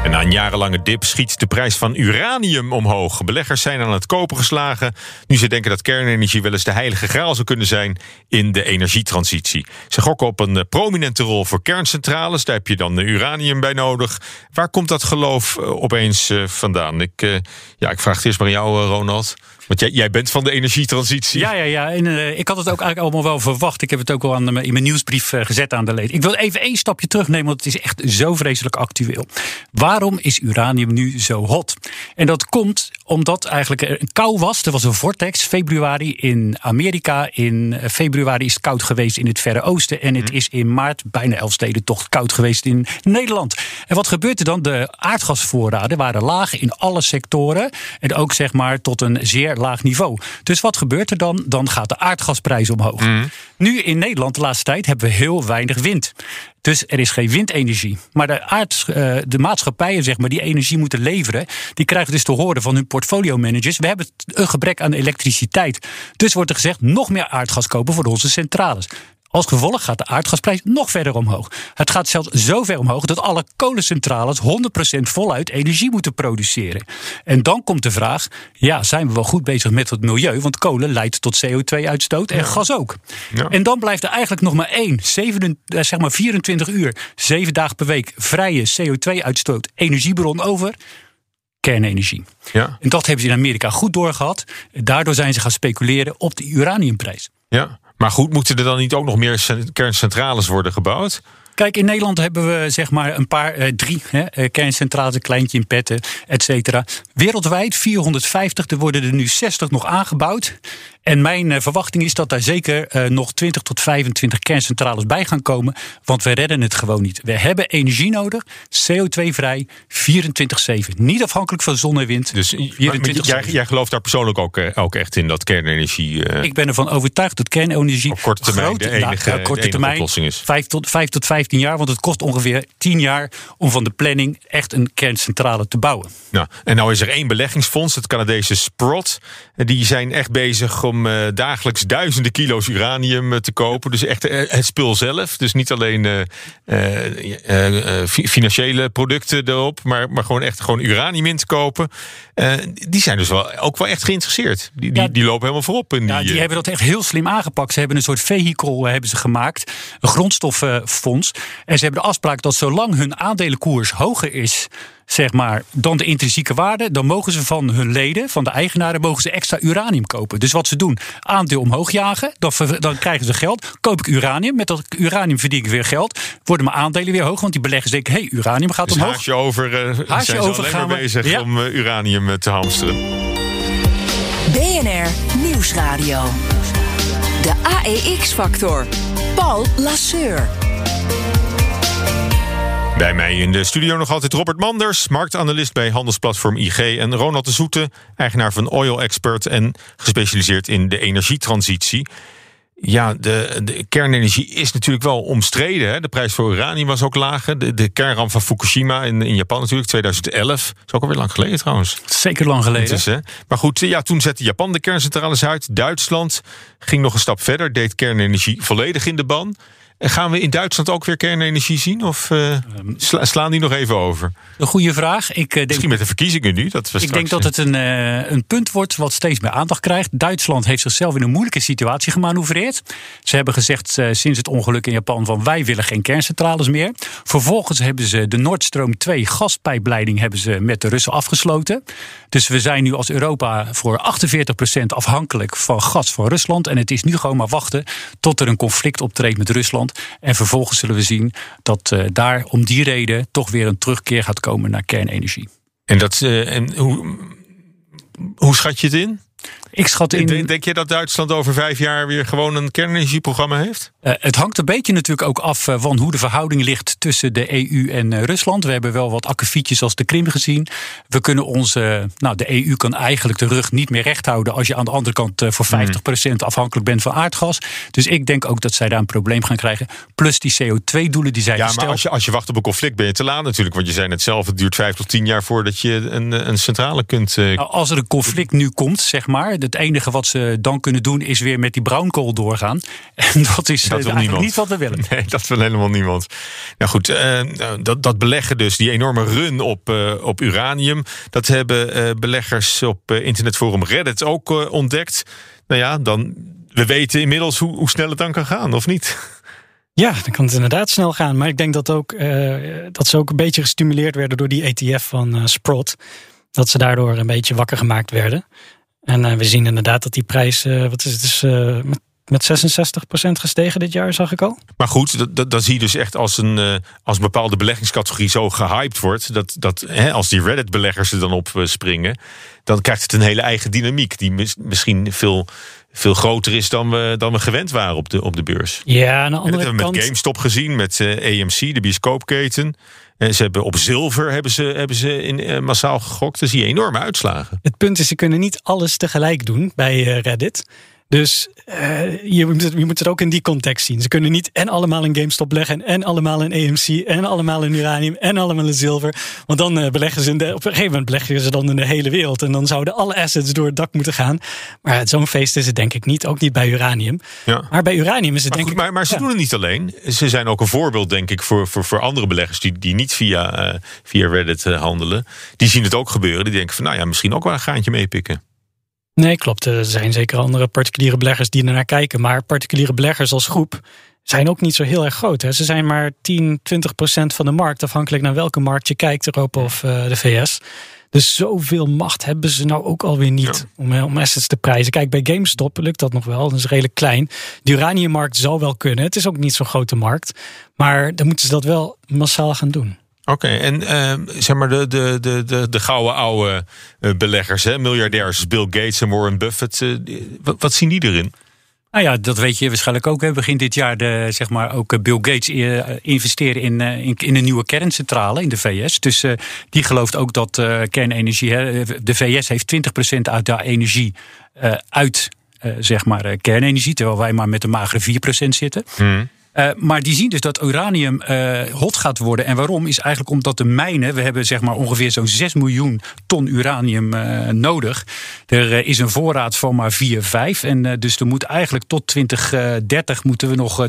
En na een jarenlange dip schiet de prijs van uranium omhoog. Beleggers zijn aan het kopen geslagen. Nu ze denken dat kernenergie wel eens de heilige graal zou kunnen zijn in de energietransitie. Ze gokken op een prominente rol voor kerncentrales. Daar heb je dan uranium bij nodig. Waar komt dat geloof eh, opeens eh, vandaan? Ik, eh, ja, ik vraag het eerst maar aan jou, Ronald. Want jij, jij bent van de energietransitie. Ja, ja, ja. En, uh, ik had het ook eigenlijk allemaal wel verwacht. Ik heb het ook al aan, in mijn nieuwsbrief uh, gezet aan de leden. Ik wil even één stapje terugnemen, want het is echt zo vreselijk actueel. Waarom is uranium nu zo hot? En dat komt omdat eigenlijk er een kou was. Er was een vortex februari in Amerika. In eh, februari is het koud geweest in het Verre Oosten. En het mhm. is in maart bijna elf steden toch koud geweest in Nederland. En wat gebeurt er dan? De aardgasvoorraden waren laag in alle sectoren. En ook zeg maar tot een zeer laag niveau. Dus wat gebeurt er dan? Dan gaat de aardgasprijs omhoog. Mhm. Nu in Nederland de laatste tijd hebben we heel weinig wind. Dus er is geen windenergie. Maar de, aard, uh, de maatschappijen zeg maar, die energie moeten leveren, die krijgen dus te horen van hun portfolio managers. We hebben een gebrek aan elektriciteit. Dus wordt er gezegd nog meer aardgas kopen voor onze centrales. Als gevolg gaat de aardgasprijs nog verder omhoog. Het gaat zelfs zo ver omhoog dat alle kolencentrales 100% voluit energie moeten produceren. En dan komt de vraag: ja, zijn we wel goed bezig met het milieu? Want kolen leidt tot CO2-uitstoot en gas ook. Ja. En dan blijft er eigenlijk nog maar één, 7, eh, zeg maar 24 uur, 7 dagen per week vrije CO2-uitstoot energiebron over kernenergie. Ja. En dat hebben ze in Amerika goed doorgehad. Daardoor zijn ze gaan speculeren op de uraniumprijs. Ja. Maar goed, moeten er dan niet ook nog meer kerncentrales worden gebouwd? Kijk, in Nederland hebben we zeg maar een paar, eh, drie hè, eh, kerncentrales, een kleintje in Petten, et cetera. Wereldwijd 450, er worden er nu 60 nog aangebouwd. En mijn uh, verwachting is dat daar zeker uh, nog 20 tot 25 kerncentrales bij gaan komen. Want we redden het gewoon niet. We hebben energie nodig, CO2-vrij, 24-7. Niet afhankelijk van zon en wind. Dus 24 jij, jij, gelooft daar persoonlijk ook, uh, ook echt in dat kernenergie. Ik ben ervan overtuigd dat kernenergie op korte termijn grote, de enige, nou, korte termijn, oplossing is. 5 tot, 5 tot 15 jaar, want het kost ongeveer 10 jaar om van de planning echt een kerncentrale te bouwen. Nou, en nou is er één beleggingsfonds, het Canadese Sprott. Die zijn echt bezig om uh, dagelijks duizenden kilo's uranium uh, te kopen. Dus echt uh, het spul zelf. Dus niet alleen financiële producten erop, maar, maar gewoon echt gewoon uranium in te kopen. die zijn dus wel, ook wel echt geïnteresseerd. Die, die, die lopen helemaal voorop. In ja, die, hebben dat echt heel slim aangepakt. Ze hebben een soort vehikel hebben ze gemaakt, een grondstoffenfonds. En ze hebben de afspraak dat zolang hun aandelenkoers hoger is zeg maar, dan de intrinsieke waarde, dan mogen ze van hun leden, van de eigenaren, mogen ze extra uranium kopen. Dus wat ze doen, aandeel omhoog jagen, dan, dan krijgen ze geld, koop ik uranium, met dat uranium verdien ik weer geld, worden mijn aandelen weer hoog, want die beleggers denken, hé, hey, uranium gaat dus omhoog. Haasje over, uh, haasje zijn over gaan we bezig om uh, uranium uh, te hamsteren. BNR Nieuwsradio. De AEX-factor. Paul Lasseur. Bij mij in de studio nog altijd Robert Manders, marktanalist bij handelsplatform IG. En Ronald de Zoete, eigenaar van Oil Expert en gespecialiseerd in de energietransitie. Ja, de, de kernenergie is natuurlijk wel omstreden. Hè? De prijs voor uranium was ook laag. De, de kernramp van Fukushima in, in Japan natuurlijk, 2011. Dat is ook alweer lang geleden trouwens. Zeker lang geleden. Is, hè? Maar goed, ja, toen zette Japan de kerncentrales uit. Duitsland ging nog een stap verder, deed kernenergie volledig in de ban. En gaan we in Duitsland ook weer kernenergie zien? Of uh, sla, slaan die nog even over? Een goede vraag. Ik, denk, Misschien met de verkiezingen nu. Dat we ik denk dat het een, uh, een punt wordt wat steeds meer aandacht krijgt. Duitsland heeft zichzelf in een moeilijke situatie gemanoeuvreerd. Ze hebben gezegd sinds het ongeluk in Japan van wij willen geen kerncentrales meer. Vervolgens hebben ze de Nord Stream 2 gaspijpleiding hebben ze met de Russen afgesloten. Dus we zijn nu als Europa voor 48% afhankelijk van gas van Rusland. En het is nu gewoon maar wachten tot er een conflict optreedt met Rusland. En vervolgens zullen we zien dat uh, daar om die reden toch weer een terugkeer gaat komen naar kernenergie. En, dat, uh, en hoe, hoe schat je het in? Ik schat in. Denk, denk je dat Duitsland over vijf jaar weer gewoon een kernenergieprogramma heeft? Uh, het hangt een beetje natuurlijk ook af uh, van hoe de verhouding ligt tussen de EU en uh, Rusland. We hebben wel wat akkefietjes als de Krim gezien. We kunnen onze, nou, de EU kan eigenlijk de rug niet meer recht houden als je aan de andere kant voor 50% afhankelijk bent van aardgas. Dus ik denk ook dat zij daar een probleem gaan krijgen. Plus die CO2-doelen die zij ja, gesteld. maar als je, als je wacht op een conflict ben je te laat natuurlijk. Want je zei net zelf, het duurt vijf tot tien jaar voordat je een, een centrale kunt. Nou, als er een conflict nu komt, zeg maar. Het enige wat ze dan kunnen doen is weer met die bruinkool doorgaan. En dat is dat wil niemand. niet wat we willen. Nee, dat wil helemaal niemand. Nou goed, uh, dat, dat beleggen dus, die enorme run op, uh, op uranium. Dat hebben uh, beleggers op internetforum Reddit ook ontdekt. Nou ja, dan, we weten inmiddels hoe, hoe snel het dan kan gaan, of niet? Ja, dan kan het inderdaad snel gaan. Maar ik denk dat, ook, dat ze ook een beetje gestimuleerd werden door die ETF van Sprott. Dat ze daardoor een beetje wakker gemaakt werden. En uh, we zien inderdaad dat die prijs, uh, wat is het, is, uh, met, met 66% gestegen dit jaar, zag ik al. Maar goed, dat, dat, dat zie je dus echt als een, als een bepaalde beleggingscategorie zo gehyped wordt. Dat, dat hè, als die Reddit-beleggers er dan op springen, dan krijgt het een hele eigen dynamiek. Die mis, misschien veel, veel groter is dan we, dan we gewend waren op de, op de beurs. Ja, aan de andere dat hebben we kant... met GameStop gezien, met AMC, de bioscoopketen. En ze hebben op zilver hebben ze, hebben ze in, uh, massaal gegokt. Dan zie je enorme uitslagen. Het punt is, ze kunnen niet alles tegelijk doen bij uh, Reddit. Dus uh, je, moet het, je moet het ook in die context zien. Ze kunnen niet en allemaal in GameStop leggen, en allemaal in AMC, en allemaal in uranium, en allemaal in zilver. Want dan uh, beleggen ze in de, op een gegeven moment beleggen ze dan in de hele wereld. En dan zouden alle assets door het dak moeten gaan. Maar zo'n feest is het denk ik niet. Ook niet bij uranium. Ja. Maar bij uranium is het maar denk goed, ik. Maar, maar ze ja. doen het niet alleen. Ze zijn ook een voorbeeld, denk ik, voor, voor, voor andere beleggers die, die niet via, uh, via Reddit handelen. Die zien het ook gebeuren. Die denken van, nou ja, misschien ook wel een gaantje meepikken. Nee, klopt. Er zijn zeker andere particuliere beleggers die er naar kijken. Maar particuliere beleggers als groep zijn ook niet zo heel erg groot. Hè. Ze zijn maar 10, 20 procent van de markt, afhankelijk naar welke markt je kijkt, Europa of uh, de VS. Dus zoveel macht hebben ze nou ook alweer niet ja. om, om assets te prijzen. Kijk, bij GameStop lukt dat nog wel. Dat is redelijk klein. De uraniummarkt zou wel kunnen. Het is ook niet zo'n grote markt. Maar dan moeten ze dat wel massaal gaan doen. Oké, okay, en uh, zeg maar de, de, de, de, de gouden oude uh, beleggers, hè? miljardairs, Bill Gates en Warren Buffett, uh, wat, wat zien die erin? Nou ja, dat weet je waarschijnlijk ook. Hè. Begin dit jaar de, zeg maar, ook Bill Gates investeren in, in, in, een nieuwe kerncentrale in de VS. Dus die gelooft ook dat kernenergie. Hè, de VS heeft 20% uit de energie uit zeg maar, kernenergie, terwijl wij maar met een magere 4% zitten. Hmm. Uh, maar die zien dus dat uranium uh, hot gaat worden. En waarom? Is eigenlijk omdat de mijnen, we hebben zeg maar ongeveer zo'n 6 miljoen ton uranium uh, nodig. Er is een voorraad van maar 4, 5. En dus er moet eigenlijk tot 2030 moeten we nog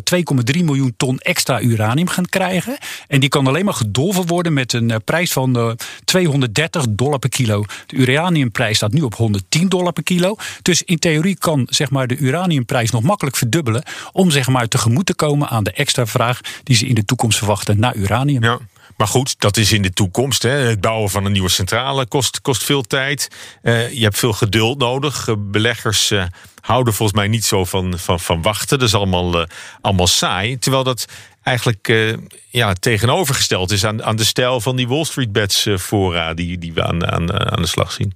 2,3 miljoen ton extra uranium gaan krijgen. En die kan alleen maar gedolven worden met een prijs van 230 dollar per kilo. De uraniumprijs staat nu op 110 dollar per kilo. Dus in theorie kan zeg maar, de uraniumprijs nog makkelijk verdubbelen om zeg maar, tegemoet te komen aan de extra vraag die ze in de toekomst verwachten naar uranium. Ja. Maar goed, dat is in de toekomst. Hè. Het bouwen van een nieuwe centrale kost, kost veel tijd. Uh, je hebt veel geduld nodig. Uh, beleggers uh, houden volgens mij niet zo van, van, van wachten. Dat is allemaal, allemaal saai. Terwijl dat eigenlijk ja, tegenovergesteld is aan, aan de stijl van die Wall Street Bets fora die, die we aan, aan, aan de slag zien.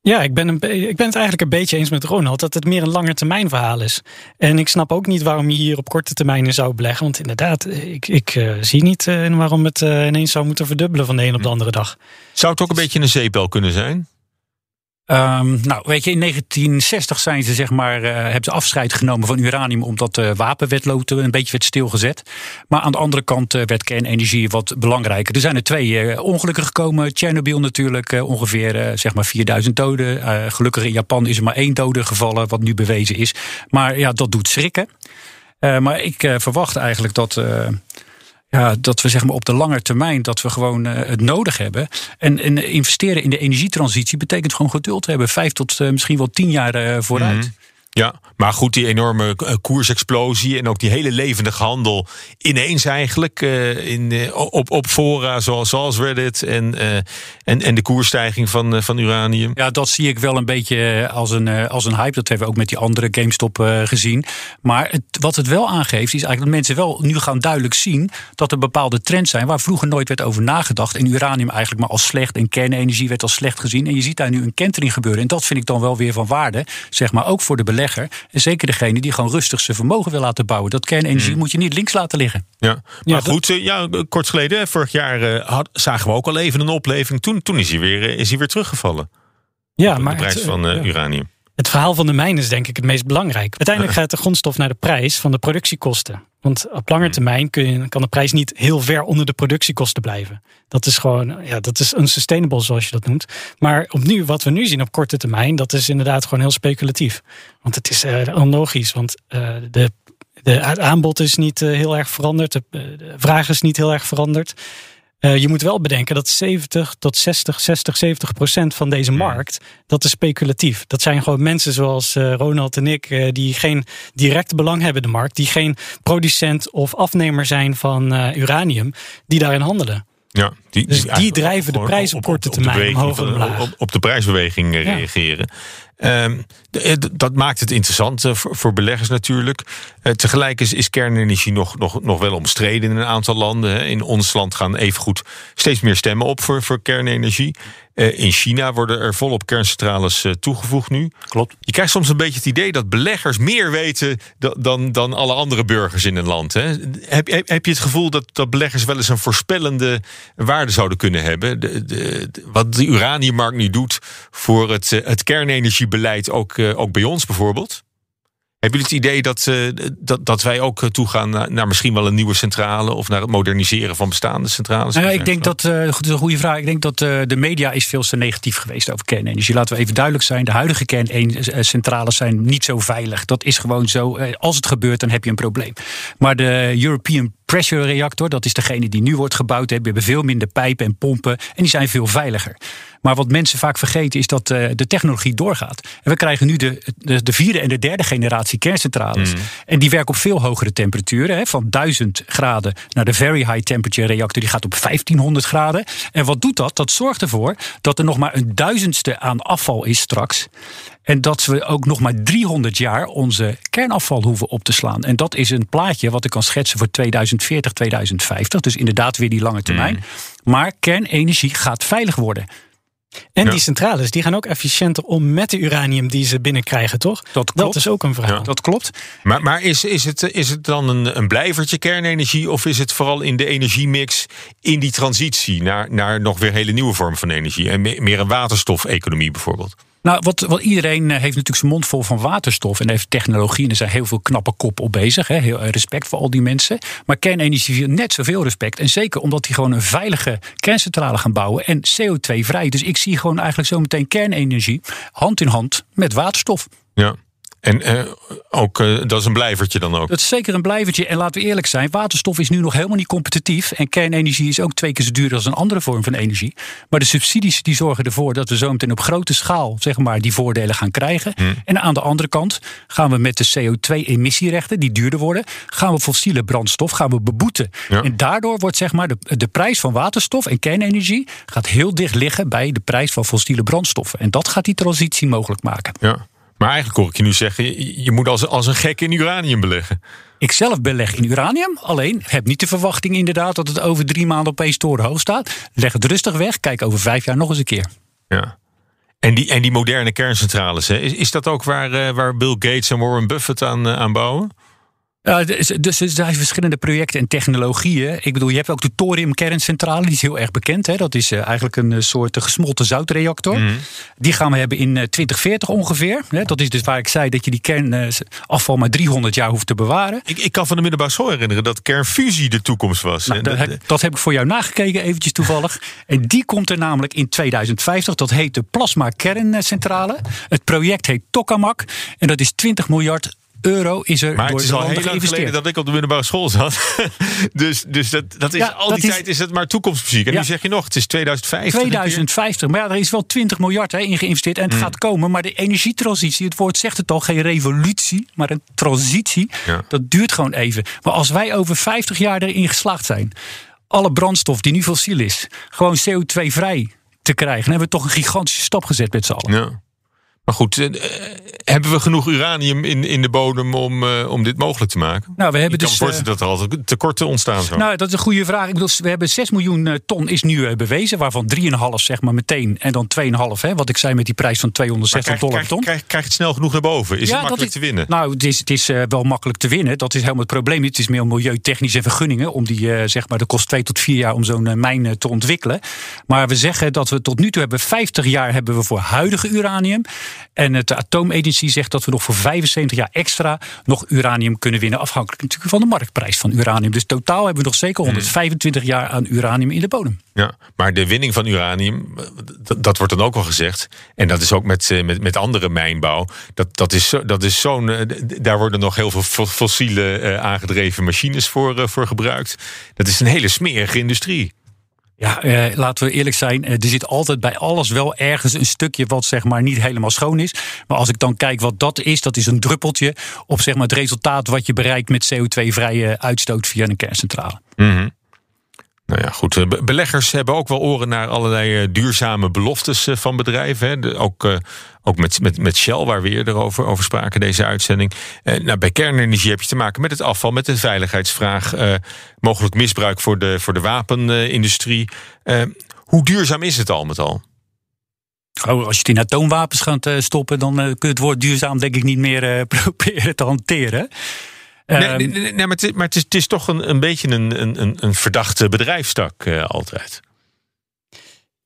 Ja, ik ben, een, ik ben het eigenlijk een beetje eens met Ronald dat het meer een lange termijn verhaal is. En ik snap ook niet waarom je hier op korte termijn in zou beleggen. Want inderdaad, ik, ik uh, zie niet uh, waarom het uh, ineens zou moeten verdubbelen van de een op de andere dag. Zou het ook een beetje een zeepbel kunnen zijn? Um, nou, weet je, in 1960 zijn ze, zeg maar, uh, hebben ze afscheid genomen van uranium omdat de wapenwetloop een beetje werd stilgezet. Maar aan de andere kant uh, werd kernenergie wat belangrijker. Er zijn er twee uh, ongelukken gekomen. Tsjernobyl natuurlijk, ongeveer zeg maar 4000 doden. gelukkig in Japan is er maar één dode gevallen, wat nu bewezen is. Maar ja, dat doet schrikken. maar ik verwacht eigenlijk dat ja, dat we zeg maar op de lange termijn dat we gewoon uh, het nodig hebben. En, en, investeren in de energietransitie betekent gewoon geduld hebben. Vijf tot uh, misschien wel tien jaar uh, vooruit. -hmm. Ja, maar goed, die enorme koersexplosie en ook die hele levendige handel ineens eigenlijk uh, in, uh, op, op fora zoals, zoals Reddit en, en, en de koersstijging van, van uranium. Ja, dat zie ik wel een beetje als een, als een hype. Dat hebben we ook met die andere GameStop gezien. Maar het, wat het wel aangeeft is eigenlijk dat mensen wel nu gaan duidelijk zien dat er bepaalde trends zijn waar vroeger nooit werd over nagedacht. En uranium eigenlijk maar als slecht en kernenergie werd als slecht gezien. En je ziet daar nu een kentering gebeuren. En dat vind ik dan wel weer van waarde, zeg maar ook voor de belegger. En zeker degene die gewoon rustig zijn vermogen wil laten bouwen. Dat kernenergie Hmm. moet je niet links laten liggen. Ja, maar Ja, goed, dat... ja, kort geleden, vorig jaar, uh, had, zagen we ook al even een opleving. Toen, toen is, hij weer, uh, is hij weer teruggevallen. Ja, de, maar de prijs het, van uh, ja. uranium. Het verhaal van de mijn is denk ik het meest belangrijk. Uiteindelijk gaat de grondstof naar de prijs van de productiekosten. Want op lange termijn kun je, kan de prijs niet heel ver onder de productiekosten blijven. Dat is gewoon, ja, dat is unsustainable zoals je dat noemt. Maar opnieuw, wat we nu zien op korte termijn, dat is inderdaad gewoon heel speculatief. Want het is uh, onlogisch, want uh, de, de, het aanbod is niet uh, heel erg veranderd, de, de vraag is niet heel erg veranderd. Uh, je moet wel bedenken dat 70 tot 60, 60, 70 procent van deze markt, dat is speculatief. Dat zijn gewoon mensen zoals uh, Ronald en ik, uh, die geen direct belang hebben in de markt, die geen producent of afnemer zijn van uranium, die daarin handelen. Ja, die, dus die, die drijven de prijs op, op korte termijn omhoog en omlaag. Op, op, de prijsbeweging ja. Reageren. Um, dat maakt het interessant uh, voor, voor, beleggers natuurlijk. Uh, tegelijk is, is, kernenergie nog, nog, nog wel omstreden in een aantal landen. Hè. In ons land gaan evengoed steeds meer stemmen op voor, voor kernenergie. Uh, in China worden er volop kerncentrales toegevoegd nu. Klopt. Je krijgt soms een beetje het idee dat beleggers meer weten dan, dan, dan alle andere burgers in een land. Hè. Heb, heb, heb, je het gevoel dat, dat beleggers wel eens een voorspellende waarde zouden kunnen hebben? De, de, de, wat de uraniummarkt nu doet voor het, het kernenergiebeleid ook ook bij ons bijvoorbeeld? Hebben jullie het idee dat, uh, dat, dat wij ook toegaan naar, naar, misschien wel een nieuwe centrale of naar het moderniseren van bestaande centrales? Nou, ik denk dat, uh, dat is een goede vraag. Ik denk dat de media is veel te negatief geweest over kernenergie. Laten we even duidelijk zijn: de huidige kerncentrales zijn niet zo veilig. Dat is gewoon zo. Als het gebeurt, dan heb je een probleem. Maar de European Pressure Reactor, dat is degene die nu wordt gebouwd. We hebben veel minder pijpen en pompen en die zijn veel veiliger. Maar wat mensen vaak vergeten is dat uh, de technologie doorgaat. En we krijgen nu de, de, de vierde en de derde generatie kerncentrales. Mm. En die werken op veel hogere temperaturen. Hè, van 1000 graden naar de Very High Temperature reactor. Die gaat op 1500 graden. En wat doet dat? Dat zorgt ervoor dat er nog maar een duizendste aan afval is straks. En dat we ook nog maar 300 jaar onze kernafval hoeven op te slaan. En dat is een plaatje wat ik kan schetsen voor 2040, 2050. Dus inderdaad weer die lange termijn. Mm. Maar kernenergie gaat veilig worden. En ja. die centrales die gaan ook efficiënter om met de uranium die ze binnenkrijgen, toch? Dat, dat is ook een verhaal. Ja. Dat klopt. Maar, maar is, is, het, is het dan een, een blijvertje kernenergie? Of is het vooral in de energiemix in die transitie naar, naar nog weer hele nieuwe vormen van energie? En meer een waterstofeconomie bijvoorbeeld? Nou, wat, wat iedereen heeft natuurlijk zijn mond vol van waterstof en heeft technologie. En er zijn heel veel knappe kop op bezig. Hè. Heel respect voor al die mensen. Maar kernenergie net zoveel respect. En zeker omdat die gewoon een veilige kerncentrale gaan bouwen. En CO2-vrij. Dus ik zie gewoon eigenlijk zo meteen kernenergie hand in hand met waterstof. Ja. En uh, ook, uh, dat is een blijvertje dan ook? Dat is zeker een blijvertje. En laten we eerlijk zijn, waterstof is nu nog helemaal niet competitief. En kernenergie is ook twee keer zo duur als een andere vorm van energie. Maar de subsidies die zorgen ervoor dat we zo meteen op grote schaal zeg maar, die voordelen gaan krijgen. Hmm. En aan de andere kant gaan we met de CO2-emissierechten, die duurder worden, gaan we fossiele brandstof gaan we beboeten. Ja. En daardoor wordt zeg maar, de, de prijs van waterstof en kernenergie gaat heel dicht liggen bij de prijs van fossiele brandstoffen. En dat gaat die transitie mogelijk maken. Ja. Maar eigenlijk hoor ik je nu zeggen, je, moet als, als een gek in uranium beleggen. Ik zelf beleg in uranium, alleen heb niet de verwachting inderdaad dat het over drie maanden opeens torenhoog staat. Leg het rustig weg, kijk over vijf jaar nog eens een keer. Ja. En die, en die moderne kerncentrales, hè, is, is dat ook waar, eh, waar Bill Gates en Warren Buffett aan, eh, aan bouwen? Ja, dus, dus er zijn verschillende projecten en technologieën. Ik bedoel, je hebt ook de thoriumkerncentrale, die is heel erg bekend. Hè? Dat is eh, eigenlijk een eh, soort eh, gesmolten zoutreactor. Mhm. Die gaan we hebben in eh, 2040 ongeveer. Hè? Dat is dus waar ik zei dat je die kernafval maar 300 jaar hoeft te bewaren. Ik, ik kan van de middelbare school herinneren dat kernfusie de toekomst was. Nou, dat- heb, dat heb ik voor jou nagekeken, eventjes toevallig. En die komt er namelijk in 2050. Dat heet de Plasma Kerncentrale. Het project heet Tokamak. En dat is 20 miljard euro is er maar door het is de al heel lang geleden dat ik op de middelbare school zat. dus dus dat, dat is, Ja, al die is- tijd is het maar toekomstmuziek. En Ja. nu zeg je nog, het is 2050. 2050. Maar ja, er is wel 20 miljard hè, in geïnvesteerd. En het Mm. gaat komen. Maar de energietransitie, het woord zegt het al, geen revolutie, maar een transitie. Ja. Dat duurt gewoon even. Maar als wij over 50 jaar erin geslaagd zijn, alle brandstof die nu fossiel is, gewoon CO2-vrij te krijgen, dan hebben we toch een gigantische stap gezet met z'n allen. Ja. Maar goed, eh, eh, hebben we genoeg uranium in, in de bodem om, eh, om dit mogelijk te maken? Nou, we hebben ik kan dus. eh, voorstellen dat er altijd tekorten ontstaan zijn. Nou, dat is een goede vraag. Ik bedoel, we hebben 6 miljoen ton is nu bewezen, waarvan 3,5 zeg maar meteen en dan 2,5 hè, wat ik zei met die prijs van maar 260 krijg, dollar per ton. krijg, krijg je het snel genoeg naar boven? Is Ja, het makkelijk te winnen? Nou, het is, het is wel makkelijk te winnen. Dat is helemaal het probleem. Het is meer milieutechnisch en vergunningen. Om die, zeg maar, dat kost twee tot vier jaar om zo'n mijn te ontwikkelen. Maar we zeggen dat we tot nu toe hebben 50 jaar hebben we voor huidige uranium. En het atoomenergie zegt dat we nog voor 75 jaar extra nog uranium kunnen winnen. Afhankelijk natuurlijk van de marktprijs van uranium. Dus totaal hebben we nog zeker Hmm. 125 jaar aan uranium in de bodem. Ja, maar de winning van uranium, eh, dat, dat wordt dan ook wel gezegd. En dat is ook met, eh, met, met andere mijnbouw. Dat, dat is, dat is zo'n. eh, Daar worden nog heel veel fo- fossiele aangedreven machines voor, voor gebruikt. Dat is een hele smerige industrie. Ja, eh, laten we eerlijk zijn. eh, er zit altijd bij alles wel ergens een stukje wat zeg maar niet helemaal schoon is. Maar als ik dan kijk wat dat is, dat is een druppeltje op zeg maar het resultaat wat je bereikt met CO2-vrije uitstoot via een kerncentrale. Mhm. Nou ja, goed. eh, be- Beleggers hebben ook wel oren naar allerlei eh, duurzame beloftes eh, van bedrijven. Ook ook met, met, met Shell, waar we eerder over, over spraken, deze uitzending. Nou, bij kernenergie heb je te maken met het afval, met de veiligheidsvraag. eh, mogelijk misbruik voor de, voor de wapenindustrie. Eh, hoe duurzaam is het al met al? Oh, als je het in atoomwapens gaat stoppen, dan kun je het woord duurzaam denk ik niet meer proberen te hanteren. Nee, Ehm, nee, nee, nee, maar het is, maar het is, het is toch een, een beetje een, een, een- een verdachte bedrijfstak eh, altijd.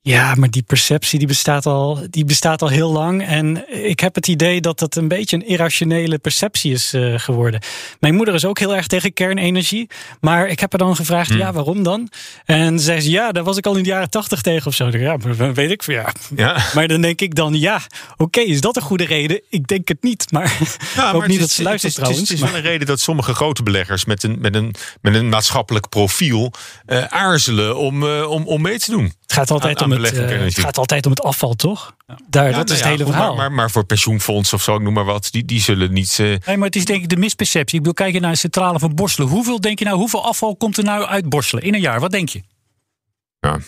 Ja, maar die perceptie die bestaat, al, die bestaat al heel lang. En ik heb het idee dat dat een beetje een irrationele perceptie is eh, geworden. Mijn moeder is ook heel erg tegen kernenergie. Maar ik heb haar dan gevraagd, Hmm. ja, waarom dan? En zei ze, ja, daar was ik al in de jaren tachtig tegen of zo. Ja, maar weet ik van ja. Ja. Maar dan denk ik dan, ja, oké, is dat een goede reden? Ik denk het niet, maar Ja, maar niet dat ze luistert het is, trouwens. Het is, het is maar- wel een reden dat sommige grote beleggers met een, met een, met een maatschappelijk profiel eh, aarzelen om, eh, om, om mee te doen. Het gaat altijd, aan- om, aan het, eh, het gaat altijd om het afval, toch? Daar, Ja, dat nou is ja, het hele goed, verhaal. Maar, maar, maar voor pensioenfondsen of zo, ik noem maar wat, die, die zullen niet. eh, Nee, maar het is denk ik de misperceptie. Ik bedoel, kijk je naar de centrale van Borselen. Hoeveel denk je nou, hoeveel afval komt er nou uit Borselen in een jaar? Wat denk je? ja,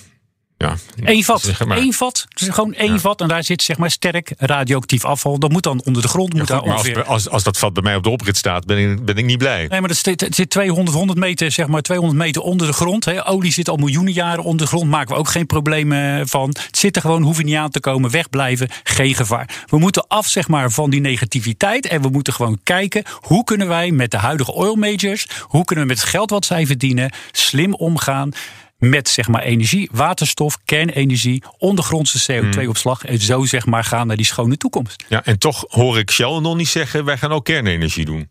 ja, Eén vat. zeg maar. Eén vat. Dus gewoon één vat. En daar zit zeg maar sterk radioactief afval. Dat moet dan onder de grond. Ja, Moet goed, daar maar als, als, als dat vat bij mij op de oprit staat, ben ik, ben ik niet blij. Nee, maar dat zit, het zit 200, 100 meter, zeg maar 200 meter onder de grond. Hè. Olie zit al miljoenen jaren onder de grond. Maken we ook geen problemen van. Het zit er gewoon, hoeven niet aan te komen. Wegblijven, geen gevaar. We moeten af zeg maar, van die negativiteit. En we moeten gewoon kijken, hoe kunnen wij met de huidige oil majors... hoe kunnen we met het geld wat zij verdienen slim omgaan... Met zeg maar energie, waterstof, kernenergie, ondergrondse CO2-opslag. En zo zeg maar gaan naar die schone toekomst. Ja, en toch hoor ik Shell nog niet zeggen, wij gaan ook kernenergie doen.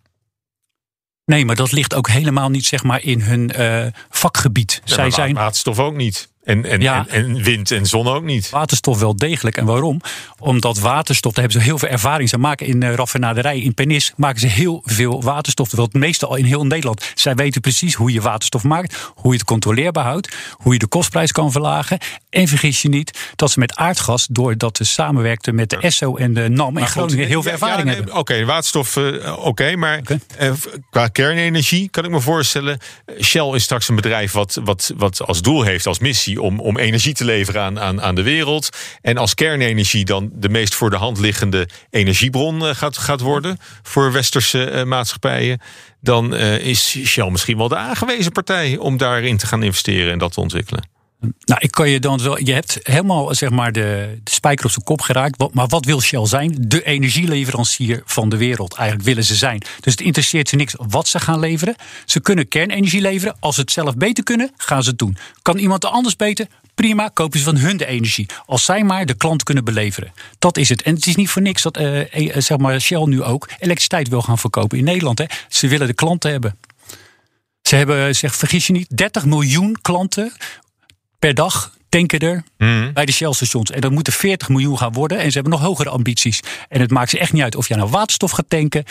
Nee, maar dat ligt ook helemaal niet zeg maar in hun eh, vakgebied. Ja, Zij maar zijn waterstof ook niet. En, en, Ja. en, en wind en zon ook niet. waterstof wel degelijk. En waarom? Omdat waterstof, daar hebben ze heel veel ervaring. Ze maken in de raffinaderij in Pernis maken ze heel veel waterstof. Terwijl het meeste al in heel Nederland. Zij weten precies hoe je waterstof maakt, hoe je het controleerbaar houdt, hoe je de kostprijs kan verlagen. En vergis je niet dat ze met aardgas, doordat ze samenwerkten met de ESSO en de NAM in Groningen, heel veel ervaring ja, nee, hebben. Oké, waterstof, eh, oké. maar eh, qua kernenergie kan ik me voorstellen... eh, Shell is straks een bedrijf wat, wat, wat als doel heeft, als missie... om, om energie te leveren aan, aan, aan de wereld. En als kernenergie dan de meest voor de hand liggende energiebron eh, gaat, gaat worden... voor westerse eh, maatschappijen... dan eh, is Shell misschien wel de aangewezen partij... om daarin te gaan investeren en dat te ontwikkelen. Nou, ik kan je dan wel. Je hebt helemaal zeg maar de, de spijker op zijn kop geraakt. Maar wat wil Shell zijn? De energieleverancier van de wereld. Eigenlijk willen ze zijn. Dus het interesseert ze niks wat ze gaan leveren. Ze kunnen kernenergie leveren. Als ze het zelf beter kunnen, gaan ze het doen. Kan iemand anders beter? Prima, kopen ze van hun de energie. Als zij maar de klant kunnen beleveren. Dat is het. En het is niet voor niks dat eh, eh, zeg maar Shell nu ook elektriciteit wil gaan verkopen in Nederland. Hè. Ze willen de klanten hebben. Ze hebben, zeg, vergis je niet, 30 miljoen klanten per dag tanken er bij de Shell-stations. En dat moeten 40 miljoen gaan worden. En ze hebben nog hogere ambities. En het maakt ze echt niet uit of je nou waterstof gaat tanken...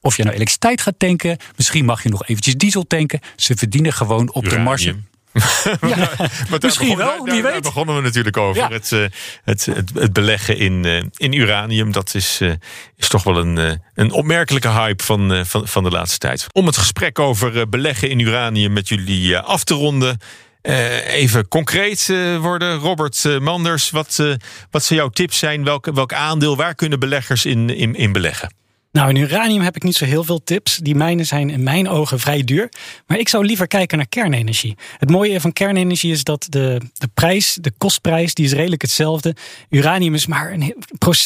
of je nou elektriciteit gaat tanken. Misschien mag je nog eventjes diesel tanken. Ze verdienen gewoon op de marge. Daar Misschien begonnen- wel, daar- wie daar weet. begonnen we natuurlijk over. Ja. Het, eh, het, het, het beleggen in, eh, in uranium, dat is, eh, is toch wel een, een opmerkelijke hype van, van, van de laatste tijd. Om het gesprek over beleggen in uranium met jullie af te ronden. Eh, even concreet eh, worden. Robert eh, Manders, wat, wat zou jouw tips zijn? Welk, welk aandeel, waar kunnen beleggers in, in, in beleggen? Nou, in uranium heb ik niet zo heel veel tips. Die mijnen zijn in mijn ogen vrij duur. Maar ik zou liever kijken naar kernenergie. Het mooie van kernenergie is dat de, de prijs, de kostprijs, die is redelijk hetzelfde. Uranium is maar een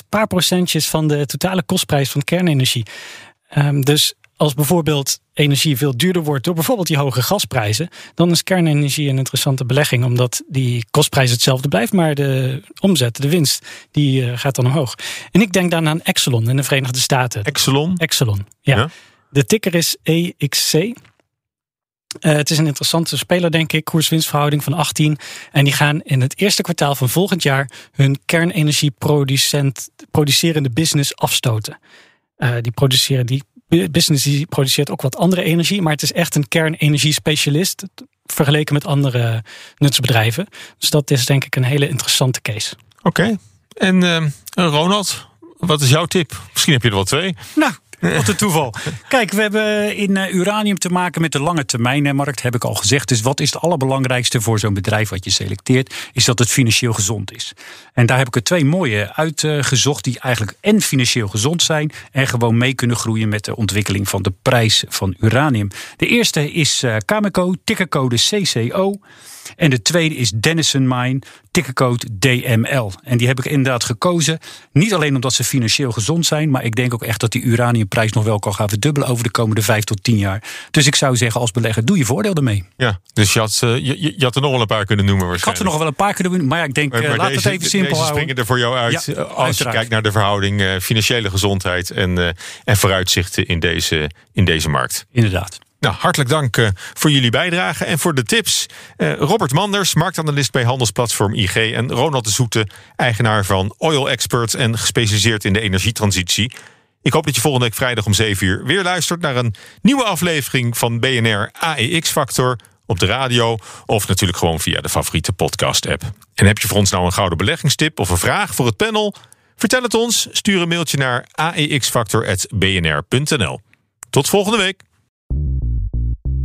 paar procentjes van de totale kostprijs van kernenergie. Ehm, dus als bijvoorbeeld energie veel duurder wordt door bijvoorbeeld die hoge gasprijzen, dan is kernenergie een interessante belegging, omdat die kostprijs hetzelfde blijft, maar de omzet, de winst, die eh, gaat dan omhoog. En ik denk dan aan Exelon in de Verenigde Staten. Exelon? Exelon, ja. Ja. De ticker is EXC. Eh, het is een interessante speler, denk ik. Koers-winstverhouding van 18. En die gaan in het eerste kwartaal van volgend jaar hun kernenergieproducent producerende business afstoten. Eh, die produceren die business die produceert ook wat andere energie, maar het is echt een kernenergie-specialist vergeleken met andere nutsbedrijven. Dus dat is denk ik een hele interessante case. Oké. En eh, Ronald, wat is jouw tip? Misschien heb je er wel twee. Nou, wat een toeval. Kijk, we hebben in eh, uranium te maken met de lange termijnmarkt, heb ik al gezegd. Dus wat is het allerbelangrijkste voor zo'n bedrijf wat je selecteert? Is dat het financieel gezond is. En daar heb ik er twee mooie uitgezocht die eigenlijk en financieel gezond zijn en gewoon mee kunnen groeien met de ontwikkeling van de prijs van uranium. De eerste is eh, Cameco, tickercode CCO. En de tweede is Denison Mine, tickercode DML. En die heb ik inderdaad gekozen. Niet alleen omdat ze financieel gezond zijn, maar ik denk ook echt dat die uraniumprijs nog wel kan gaan verdubbelen over de komende vijf tot tien jaar. Dus ik zou zeggen, als belegger, doe je voordeel ermee. Ja, dus je had, eh, je, je- je had er nog wel een paar kunnen noemen Ik had waarschijnlijk. er nog wel een paar kunnen doen, maar ja, ik denk, Maar, eh, maar laat deze, het even simpel deze houden. springen er voor jou uit Ja, eh, als je kijkt naar de verhouding financiële gezondheid en, en vooruitzichten in deze, in deze markt. Inderdaad. Nou, hartelijk dank voor jullie bijdrage en voor de tips. Robert Manders, marktanalist bij handelsplatform IG. En Ronald de Zoete, eigenaar van Oil Experts en gespecialiseerd in de energietransitie. Ik hoop dat je volgende week vrijdag om 7 uur weer luistert naar een nieuwe aflevering van BNR AEX Factor op de radio of natuurlijk gewoon via de favoriete podcast-app. En heb je voor ons nou een gouden beleggingstip of een vraag voor het panel? Vertel het ons, stuur een mailtje naar aexfactor.bnr.nl. Tot volgende week.